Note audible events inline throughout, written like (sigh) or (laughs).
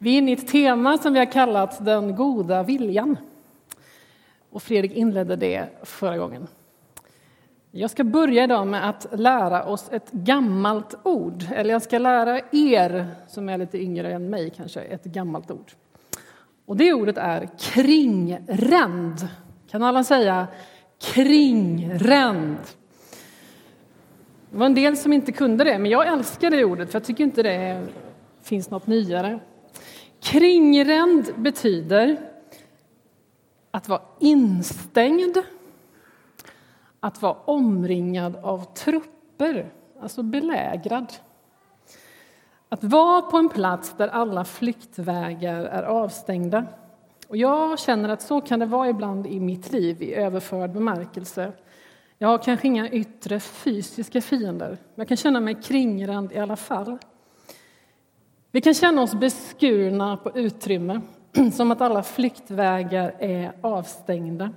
Vi är inne i ett tema som vi har kallat den goda viljan. Och Fredrik inledde det förra gången. Jag ska börja idag med att lära oss ett gammalt ord. Eller jag ska lära er, som är lite yngre än mig, kanske ett gammalt ord. Och det ordet är kringränd. Kan alla säga kringränd? Det var en del som inte kunde det, men jag älskar det ordet för jag tycker inte det finns något nyare. Kringränd betyder att vara instängd, att vara omringad av trupper, alltså belägrad. Att vara på en plats där alla flyktvägar är avstängda. Och jag känner att så kan det vara ibland i mitt liv i överförd bemärkelse. Jag har kanske inga yttre fysiska fiender, men jag kan känna mig kringränd i alla fall. Vi kan känna oss beskurna på utrymme, (clears throat) som att alla flyktvägar är avstängda.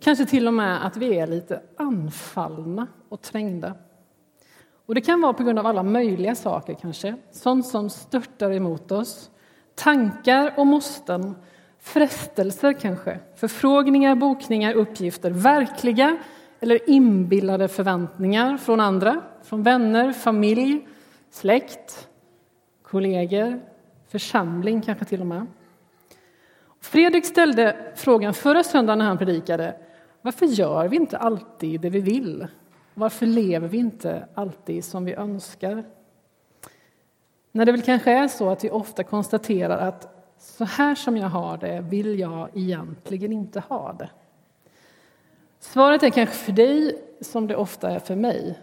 Kanske till och med att vi är lite anfallna och trängda. Och Det kan vara på grund av alla möjliga saker, kanske. Sånt som störtar emot oss. Tankar och måsten, frestelser kanske, förfrågningar, bokningar, uppgifter. Verkliga eller inbillade förväntningar från andra, från vänner, familj, släkt, kollegor, församling kanske till och med. Fredrik ställde frågan förra söndagen när han predikade varför gör vi inte alltid det vi vill? Varför lever vi inte alltid som vi önskar? När det väl kanske är så att vi ofta konstaterar att så här som jag har det vill jag egentligen inte ha det. Svaret är kanske för dig som det ofta är för mig.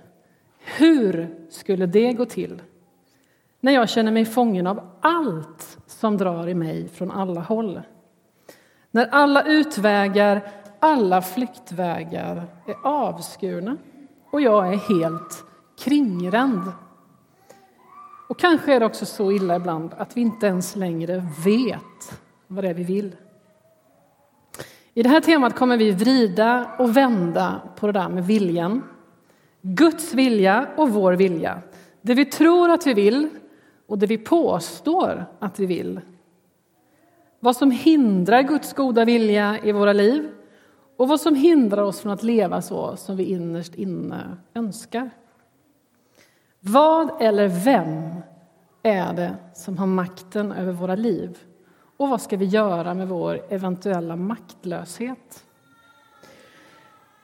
Hur skulle det gå till när jag känner mig fången av allt som drar i mig från alla håll? När alla utvägar, alla flyktvägar är avskurna och jag är helt kringränd. Och kanske är det också så illa ibland att vi inte ens längre vet vad det är vi vill. I det här temat kommer vi vrida och vända på det där med viljan. Guds vilja och vår vilja. Det vi tror att vi vill och det vi påstår att vi vill. Vad som hindrar Guds goda vilja i våra liv och vad som hindrar oss från att leva så som vi innerst inne önskar. Vad eller vem är det som har makten över våra liv? Och vad ska vi göra med vår eventuella maktlöshet?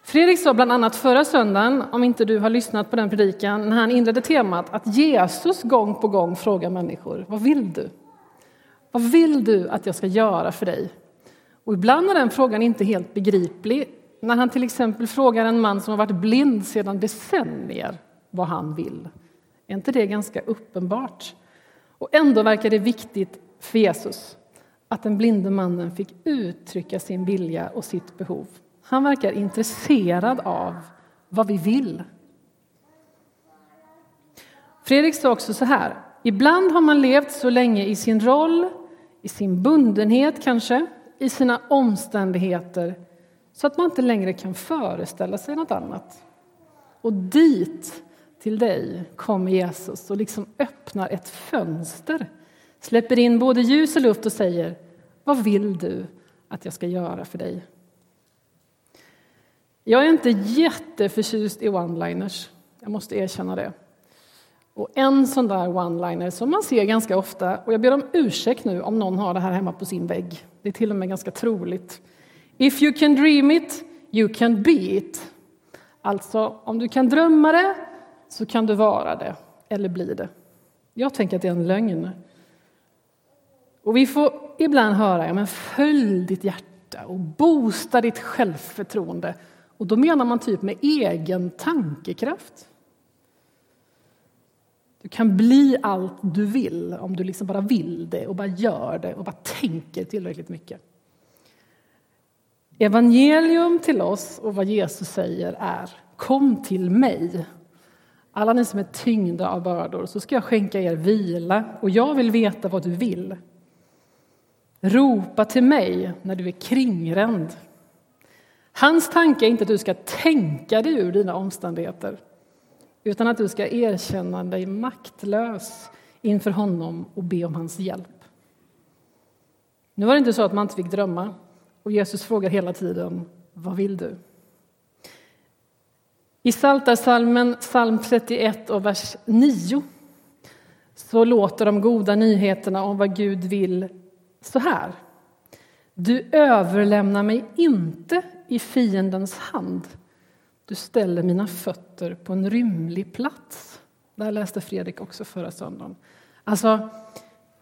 Fredrik sa bland annat förra söndagen, om inte du har lyssnat på den predikan, när han inledde temat att Jesus gång på gång frågar människor, vad vill du? Vad vill du att jag ska göra för dig? Och ibland är den frågan inte helt begriplig. När han till exempel frågar en man som har varit blind sedan decennier vad han vill. Är inte det ganska uppenbart? Och ändå verkar det viktigt för Jesus att den blinde mannen fick uttrycka sin vilja och sitt behov. Han verkar intresserad av vad vi vill. Fredrik sa också så här. Ibland har man levt så länge i sin roll, i sin bundenhet kanske, i sina omständigheter så att man inte längre kan föreställa sig något annat. Och dit, till dig, kommer Jesus och liksom öppnar ett fönster släpper in både ljus och luft och säger Vad vill du att jag ska göra för dig? Jag är inte jätteförtjust i one-liners, jag måste erkänna det. Och en sån där one-liner som man ser ganska ofta, och jag ber om ursäkt nu om någon har det här hemma på sin vägg, det är till och med ganska troligt. If you can dream it, you can be it. Alltså, om du kan drömma det så kan du vara det, eller bli det. Jag tänker att det är en lögn. Och vi får ibland höra, ja men följ ditt hjärta och boosta ditt självförtroende. Och då menar man typ med egen tankekraft. Du kan bli allt du vill om du liksom bara vill det och bara gör det och bara tänker tillräckligt mycket. Evangelium till oss och vad Jesus säger är Kom till mig, alla ni som är tyngda av bördor, så ska jag skänka er vila och jag vill veta vad du vill. Ropa till mig när du är kringränd. Hans tanke är inte att du ska tänka dig ur dina omständigheter utan att du ska erkänna dig maktlös inför honom och be om hans hjälp. Nu var det inte så att man inte fick drömma och Jesus frågar hela tiden vad vill du? I Psaltarpsalmen, psalm 31 och vers 9 så låter de goda nyheterna om vad Gud vill så här. Du överlämnar mig inte i fiendens hand. Du ställer mina fötter på en rymlig plats. Det här läste Fredrik också förra söndagen. Alltså,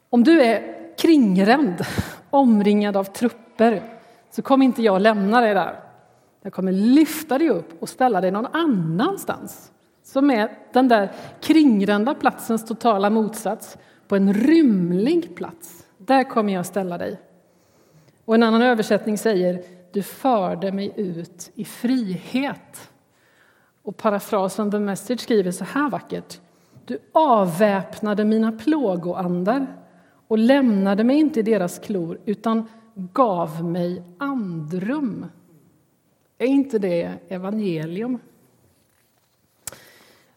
om du är kringränd, omringad av trupper, så kommer inte jag lämna dig där. Jag kommer lyfta dig upp och ställa dig någon annanstans som är den där kringrända platsens totala motsats, på en rymlig plats. Där kommer jag ställa dig. Och en annan översättning säger du förde mig ut i frihet. Och parafrasen The Message skriver så här vackert. Du avväpnade mina plågoandar och lämnade mig inte i deras klor utan gav mig andrum. Är inte det evangelium?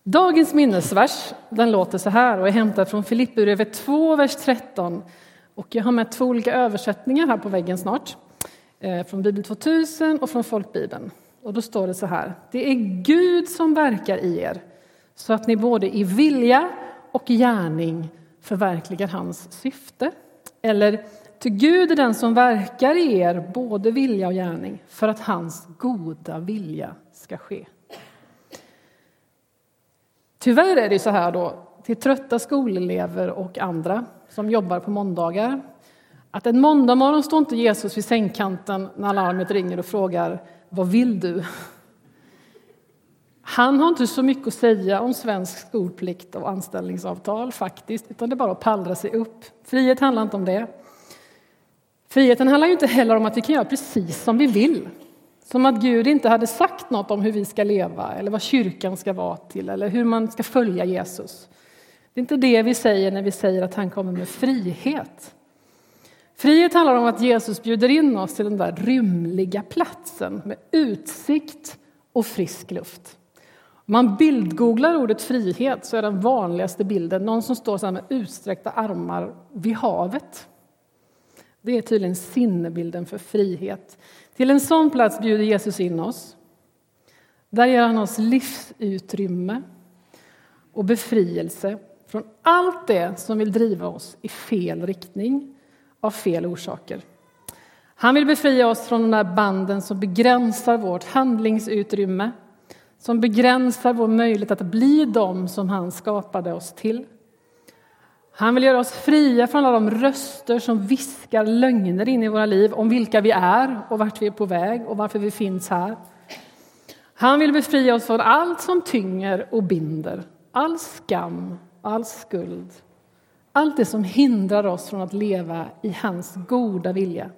Dagens minnesvers den låter så här och är hämtad från Filipperbrevet 2, vers 13. Och jag har med två olika översättningar här på väggen snart. Eh, från Bibel 2000 och från Folkbibeln. Och då står det så här. Det är Gud som verkar i er så att ni både i vilja och gärning förverkligar hans syfte. Eller till Gud är den som verkar i er både vilja och gärning för att hans goda vilja ska ske. Tyvärr är det så här då, till trötta skolelever och andra som jobbar på måndagar, att en måndagmorgon står inte Jesus vid sängkanten när larmet ringer och frågar vad vill du? Han har inte så mycket att säga om svensk skolplikt och anställningsavtal faktiskt, utan det är bara att pallra sig upp. Frihet handlar inte om det. Friheten handlar ju inte heller om att vi kan göra precis som vi vill. Som att Gud inte hade sagt något om hur vi ska leva eller vad kyrkan ska vara till eller hur man ska följa Jesus. Det är inte det vi säger när vi säger att han kommer med frihet. Frihet handlar om att Jesus bjuder in oss till den där rymliga platsen med utsikt och frisk luft. Om man bildgooglar ordet frihet så är den vanligaste bilden någon som står så med utsträckta armar vid havet. Det är tydligen sinnebilden för frihet. Till en sån plats bjuder Jesus in oss. Där ger han oss livsutrymme och befrielse från allt det som vill driva oss i fel riktning av fel orsaker. Han vill befria oss från de där banden som begränsar vårt handlingsutrymme som begränsar vår möjlighet att bli dem som han skapade oss till. Han vill göra oss fria från alla de röster som viskar lögner in i våra liv om vilka vi är och vart vi är på väg och varför vi finns här. Han vill befria oss från allt som tynger och binder, all skam, all skuld, allt det som hindrar oss från att leva i hans goda vilja.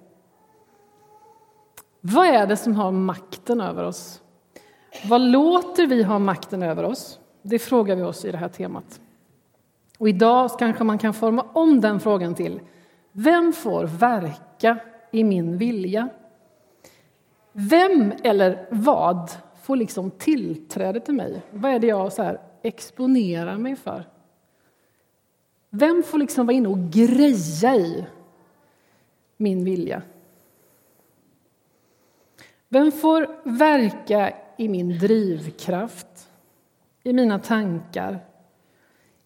Vad är det som har makten över oss? Vad låter vi ha makten över oss? Det frågar vi oss i det här temat. Och idag kanske man kan forma om den frågan till Vem får verka i min vilja? Vem eller vad får liksom tillträde till mig? Vad är det jag så här exponerar mig för? Vem får liksom vara inne och greja i min vilja? Vem får verka i min drivkraft, i mina tankar,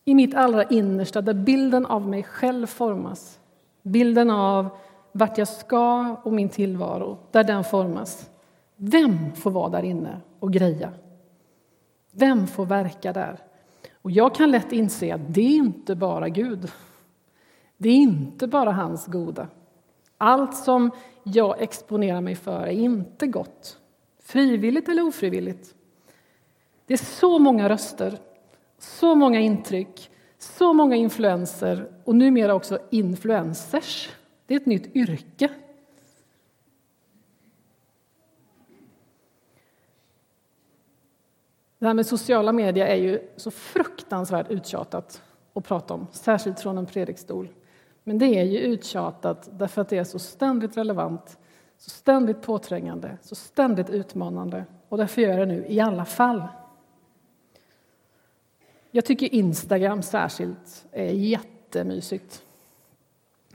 i mitt allra innersta där bilden av mig själv formas. Bilden av vart jag ska och min tillvaro, där den formas. Vem får vara där inne och greja? Vem får verka där? Och jag kan lätt inse att det är inte bara Gud. Det är inte bara hans goda. Allt som jag exponerar mig för är inte gott, frivilligt eller ofrivilligt. Det är så många röster så många intryck, så många influenser och numera också influencers. Det är ett nytt yrke. Det här med sociala medier är ju så fruktansvärt uttjatat att prata om, särskilt från en predikstol. Men det är ju uttjatat därför att det är så ständigt relevant, så ständigt påträngande, så ständigt utmanande. Och därför gör jag det nu i alla fall. Jag tycker Instagram särskilt är jättemysigt.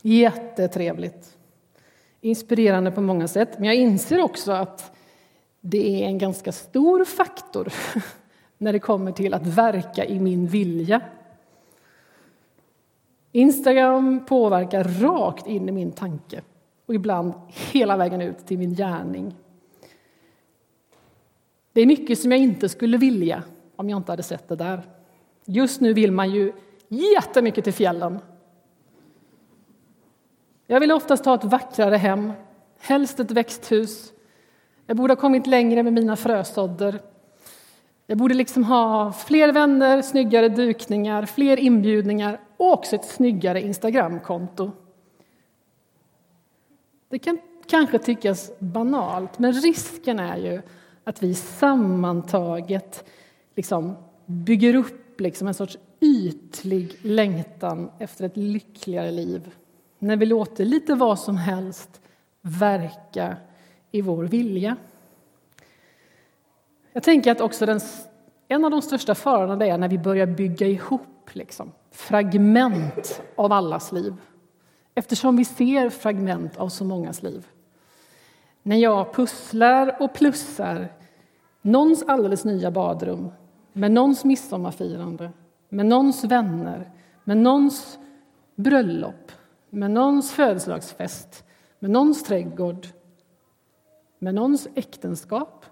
Jättetrevligt. Inspirerande på många sätt. Men jag inser också att det är en ganska stor faktor (laughs) när det kommer till att verka i min vilja. Instagram påverkar rakt in i min tanke och ibland hela vägen ut till min gärning. Det är mycket som jag inte skulle vilja om jag inte hade sett det där. Just nu vill man ju jättemycket till fjällen. Jag vill oftast ha ett vackrare hem, helst ett växthus. Jag borde ha kommit längre med mina frösådder. Jag borde liksom ha fler vänner, snyggare dukningar, fler inbjudningar och också ett snyggare Instagramkonto. Det kan kanske tyckas banalt, men risken är ju att vi sammantaget liksom bygger upp liksom en sorts ytlig längtan efter ett lyckligare liv när vi låter lite vad som helst verka i vår vilja. Jag tänker att också den, en av de största farorna är när vi börjar bygga ihop liksom, fragment av allas liv eftersom vi ser fragment av så mångas liv. När jag pusslar och plussar någons alldeles nya badrum med någons midsommarfirande, med någons vänner, med någons bröllop, med någons födelsedagsfest, med någons trädgård, med någons äktenskap,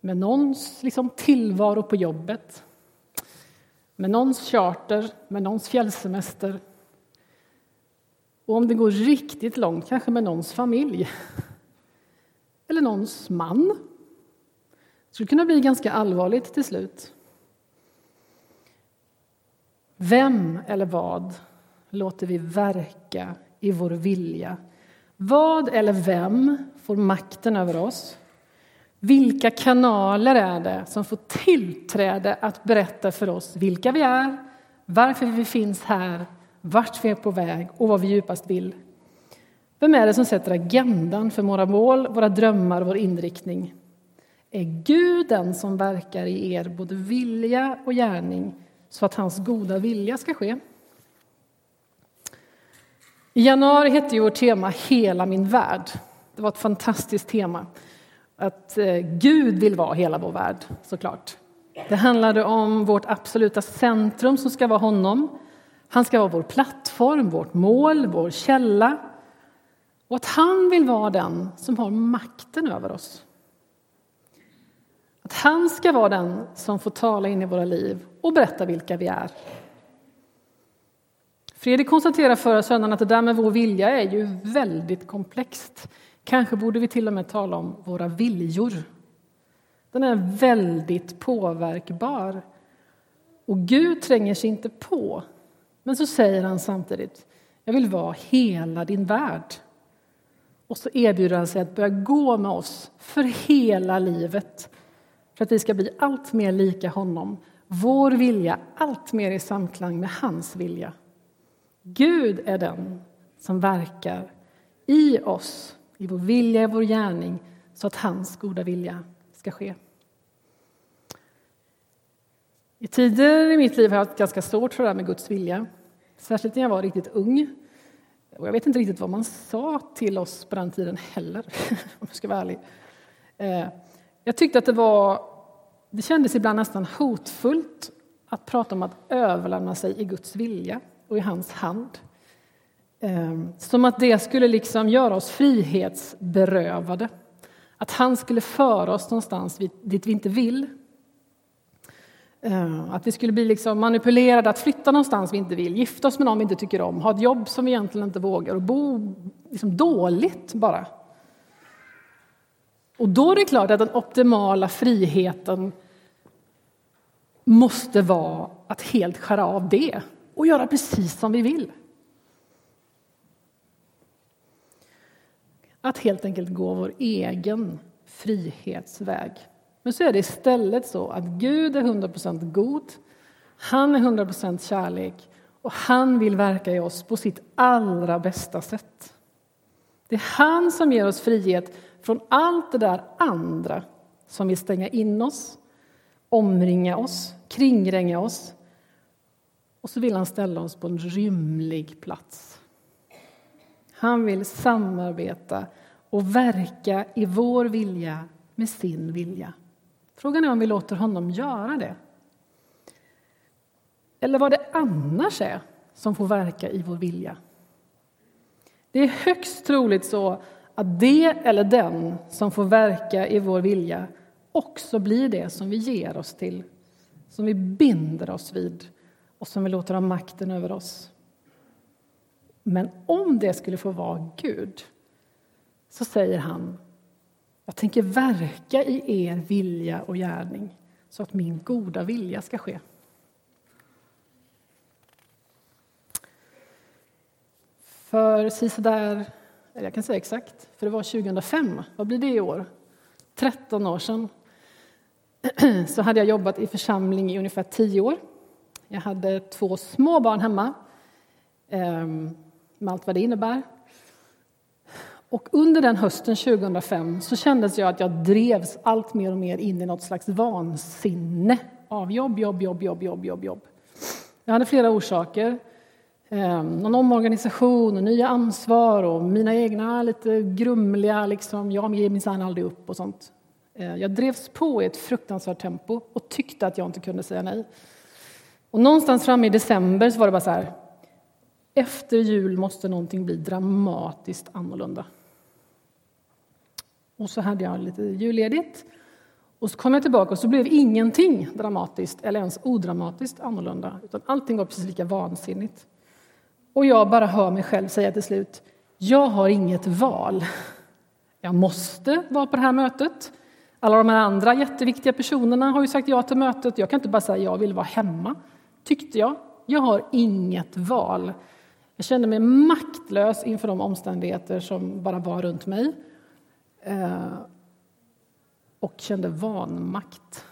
med någons liksom, tillvaro på jobbet, med någons charter, med någons fjällsemester och om det går riktigt långt, kanske med någons familj eller någons man. Det skulle kunna bli ganska allvarligt till slut. Vem eller vad låter vi verka i vår vilja? Vad eller vem får makten över oss? Vilka kanaler är det som får tillträde att berätta för oss vilka vi är, varför vi finns här, vart vi är på väg och vad vi djupast vill? Vem är det som sätter agendan för våra mål, våra drömmar och vår inriktning? Är Gud den som verkar i er både vilja och gärning så att hans goda vilja ska ske? I januari hette ju vårt tema Hela min värld. Det var ett fantastiskt tema. Att eh, Gud vill vara hela vår värld, såklart. Det handlade om vårt absoluta centrum som ska vara honom. Han ska vara vår plattform, vårt mål, vår källa. Och att han vill vara den som har makten över oss. Att han ska vara den som får tala in i våra liv och berätta vilka vi är. Fredrik konstaterade förra söndagen att det där med vår vilja är ju väldigt komplext. Kanske borde vi till och med tala om våra viljor. Den är väldigt påverkbar. Och Gud tränger sig inte på. Men så säger han samtidigt, jag vill vara hela din värld. Och så erbjuder han sig att börja gå med oss för hela livet för att vi ska bli allt mer lika honom. Vår vilja allt mer i samklang med hans vilja. Gud är den som verkar i oss, i vår vilja, i vår gärning så att hans goda vilja ska ske. I tider i mitt liv har jag haft ganska svårt för det här med Guds vilja. Särskilt när jag var riktigt ung. Och jag vet inte riktigt vad man sa till oss på den tiden heller, (laughs) om jag ska vara ärlig. Eh, jag tyckte att det var... Det kändes ibland nästan hotfullt att prata om att överlämna sig i Guds vilja och i hans hand. Ehm, som att det skulle liksom göra oss frihetsberövade. Att han skulle föra oss någonstans dit vi inte vill. Ehm, att vi skulle bli liksom manipulerade att flytta någonstans vi inte vill, gifta oss med någon vi inte tycker om, ha ett jobb som vi egentligen inte vågar och bo liksom dåligt bara. Och då är det klart att den optimala friheten måste vara att helt skära av det och göra precis som vi vill. Att helt enkelt gå vår egen frihetsväg. Men så är det istället så att Gud är 100% god, han är 100% kärlek och han vill verka i oss på sitt allra bästa sätt. Det är han som ger oss frihet från allt det där andra som vill stänga in oss, omringa oss, kringränga oss Och så vill han ställa oss på en rymlig plats. Han vill samarbeta och verka i vår vilja med sin vilja. Frågan är om vi låter honom göra det. Eller vad det annars är som får verka i vår vilja. Det är högst troligt så att det eller den som får verka i vår vilja också blir det som vi ger oss till, som vi binder oss vid och som vi låter ha makten över oss. Men om det skulle få vara Gud så säger han jag tänker verka i er vilja och gärning så att min goda vilja ska ske. För sisådär, Eller jag kan säga exakt, för det var 2005, vad blir det i år? 13 år sedan (clears throat) så hade jag jobbat i församling i ungefär 10 år. Jag hade två små barn hemma, ehm, med allt vad det innebär. Och under den hösten 2005 så kändes jag att jag drevs allt mer och mer in i något slags vansinne av jobb, jobb, jobb, jobb, jobb, jobb, jobb. Jag hade flera orsaker. Ehm, någon omorganisation och nya ansvar och mina egna lite grumliga, liksom, jag ger minsann aldrig upp och sånt. Ehm, jag drevs på i ett fruktansvärt tempo och tyckte att jag inte kunde säga nej. Och någonstans framme i december så var det bara så här, efter jul måste någonting bli dramatiskt annorlunda. Och så hade jag lite julledigt. Och så kom jag tillbaka och så blev ingenting dramatiskt eller ens odramatiskt annorlunda. Utan allting var precis lika vansinnigt. Och jag bara hör mig själv säga till slut, jag har inget val. Jag måste vara på det här mötet. Alla de här andra jätteviktiga personerna har ju sagt ja till mötet. Jag kan inte bara säga jag vill vara hemma, tyckte jag. Jag har inget val. Jag kände mig maktlös inför de omständigheter som bara var runt mig. Eh, och kände vanmakt.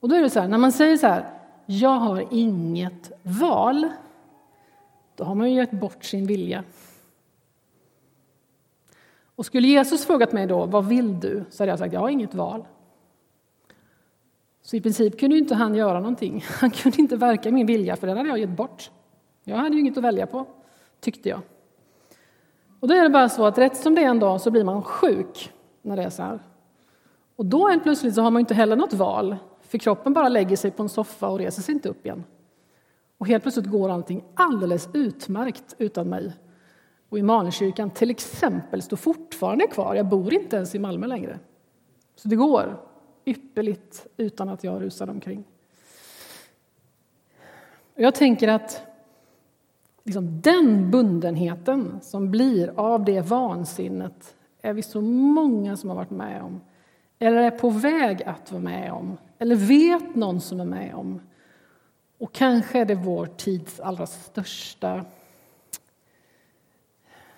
Och då är det så här, när man säger så här, jag har inget val, då har man ju gett bort sin vilja. Och skulle Jesus frågat mig då, vad vill du? Så hade jag sagt, jag har inget val. Så i princip kunde inte han göra någonting. Han kunde inte verka i min vilja, för den hade jag gett bort. Jag hade ju inget att välja på, tyckte jag. Och då är det bara så att rätt som det är en dag så blir man sjuk när det är så här. Och då helt plötsligt så har man inte heller något val, för kroppen bara lägger sig på en soffa och reser sig inte upp igen. Och helt plötsligt går allting alldeles utmärkt utan mig. Och Immanuelskyrkan till exempel står fortfarande kvar. Jag bor inte ens i Malmö längre. Så det går ypperligt utan att jag rusar omkring. Jag tänker att liksom den bundenheten som blir av det vansinnet är vi så många som har varit med om eller är på väg att vara med om eller vet någon som är med om. Och kanske är det vår tids allra största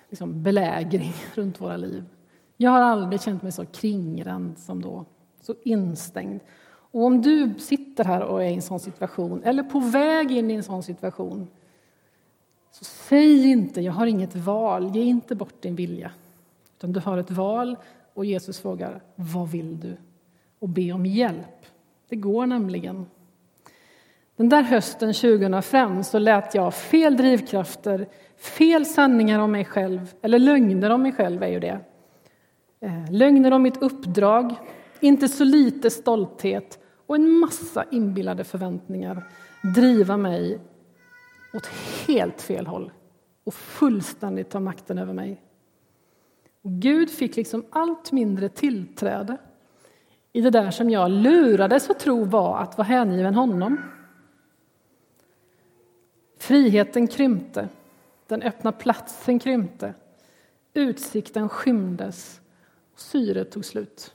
liksom, belägring (laughs) runt våra liv. Jag har aldrig känt mig så kringränd som då, så instängd. Och om du sitter här och är i en sån situation, eller på väg in i en sån situation, så säg inte jag har inget val, ge inte bort din vilja. Utan du har ett val och Jesus frågar vad vill du? Och be om hjälp. Det går nämligen. Den där hösten 2005 så lät jag fel drivkrafter, fel sanningar om mig själv, eller lögner om mig själv är ju det. Eh, lögner om mitt uppdrag, inte så lite stolthet och en massa inbillade förväntningar driva mig åt helt fel håll och fullständigt ta makten över mig. Och Gud fick liksom allt mindre tillträde i det där som jag lurades att tro var att vara hängiven honom. Friheten krympte, den öppna platsen krympte, utsikten skymdes och syret tog slut.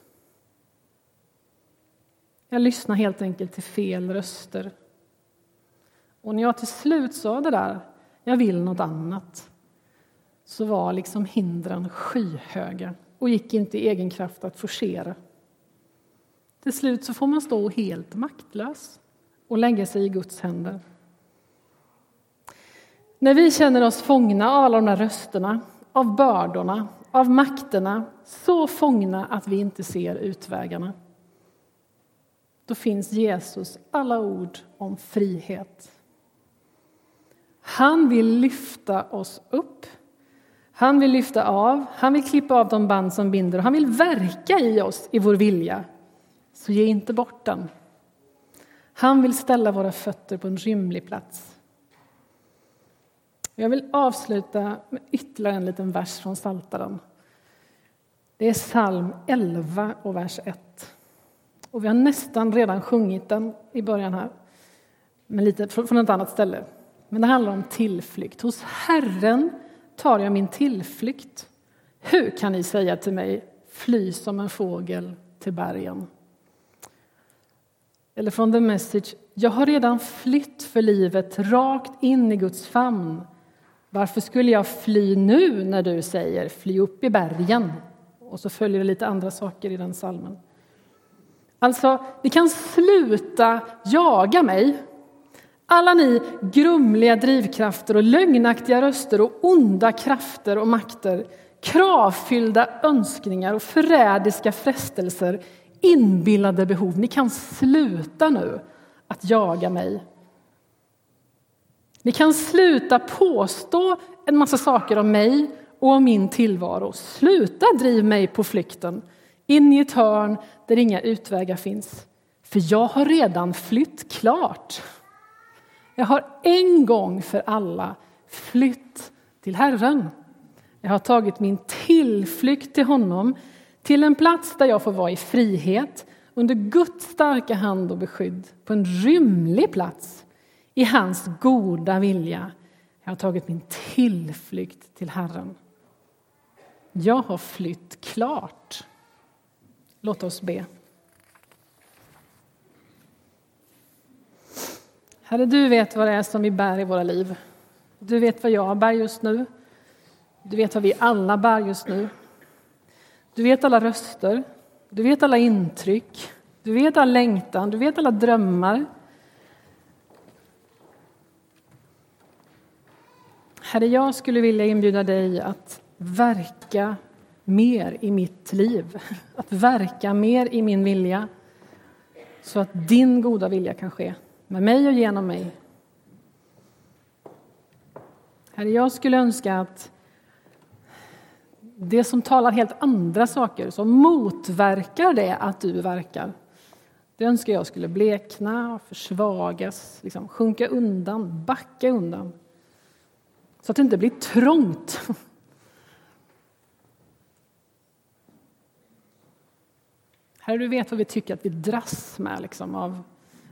Jag lyssnade helt enkelt till fel röster och när jag till slut sa det där, jag vill något annat, så var liksom hindren skyhöga och gick inte i egen kraft att forcera. Till slut så får man stå helt maktlös och lägga sig i Guds händer. När vi känner oss fångna av alla de där rösterna, av bördorna, av makterna, så fångna att vi inte ser utvägarna, då finns Jesus alla ord om frihet. Han vill lyfta oss upp. Han vill lyfta av, han vill klippa av de band som binder och han vill verka i oss, i vår vilja. Så ge inte bort den. Han vill ställa våra fötter på en rymlig plats. Jag vill avsluta med ytterligare en liten vers från Saltaren. Det är psalm 11 och vers 1. Och vi har nästan redan sjungit den i början här, men lite från ett annat ställe. Men det handlar om tillflykt. Hos Herren tar jag min tillflykt. Hur kan ni säga till mig, fly som en fågel till bergen? Eller från The Message, jag har redan flytt för livet rakt in i Guds famn. Varför skulle jag fly nu när du säger fly upp i bergen? Och så följer det lite andra saker i den salmen. Alltså, ni kan sluta jaga mig. Alla ni grumliga drivkrafter och lögnaktiga röster och onda krafter och makter, kravfyllda önskningar och förrädiska frestelser, inbillade behov. Ni kan sluta nu att jaga mig. Ni kan sluta påstå en massa saker om mig och om min tillvaro. Sluta driv mig på flykten in i ett hörn där inga utvägar finns. För jag har redan flytt klart. Jag har en gång för alla flytt till Herren. Jag har tagit min tillflykt till honom, till en plats där jag får vara i frihet under Guds starka hand och beskydd, på en rymlig plats i hans goda vilja. Jag har tagit min tillflykt till Herren. Jag har flytt klart. Låt oss be. Herre, du vet vad det är som vi bär i våra liv. Du vet vad jag bär just nu. Du vet vad vi alla bär just nu. Du vet alla röster, du vet alla intryck, du vet all längtan, du vet alla drömmar. Herre, jag skulle vilja inbjuda dig att verka mer i mitt liv, att verka mer i min vilja så att din goda vilja kan ske med mig och genom mig. Herre, jag skulle önska att det som talar helt andra saker, som motverkar det att du verkar, det önskar jag skulle blekna, försvagas, liksom sjunka undan, backa undan. Så att det inte blir trångt (laughs) Herre, du vet vad vi tycker att vi dras med liksom, av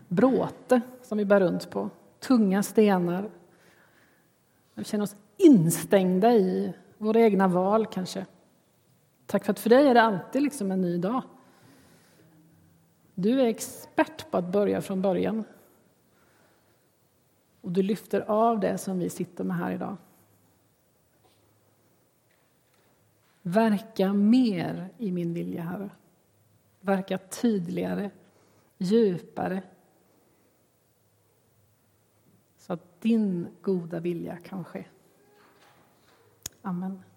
bråte som vi bär runt på, tunga stenar. Vi känner oss instängda i våra egna val, kanske. Tack för att för dig är det alltid liksom en ny dag. Du är expert på att börja från början. Och du lyfter av det som vi sitter med här idag. Verka mer i min vilja, Herre verka tydligare, djupare så att din goda vilja kan ske. Amen.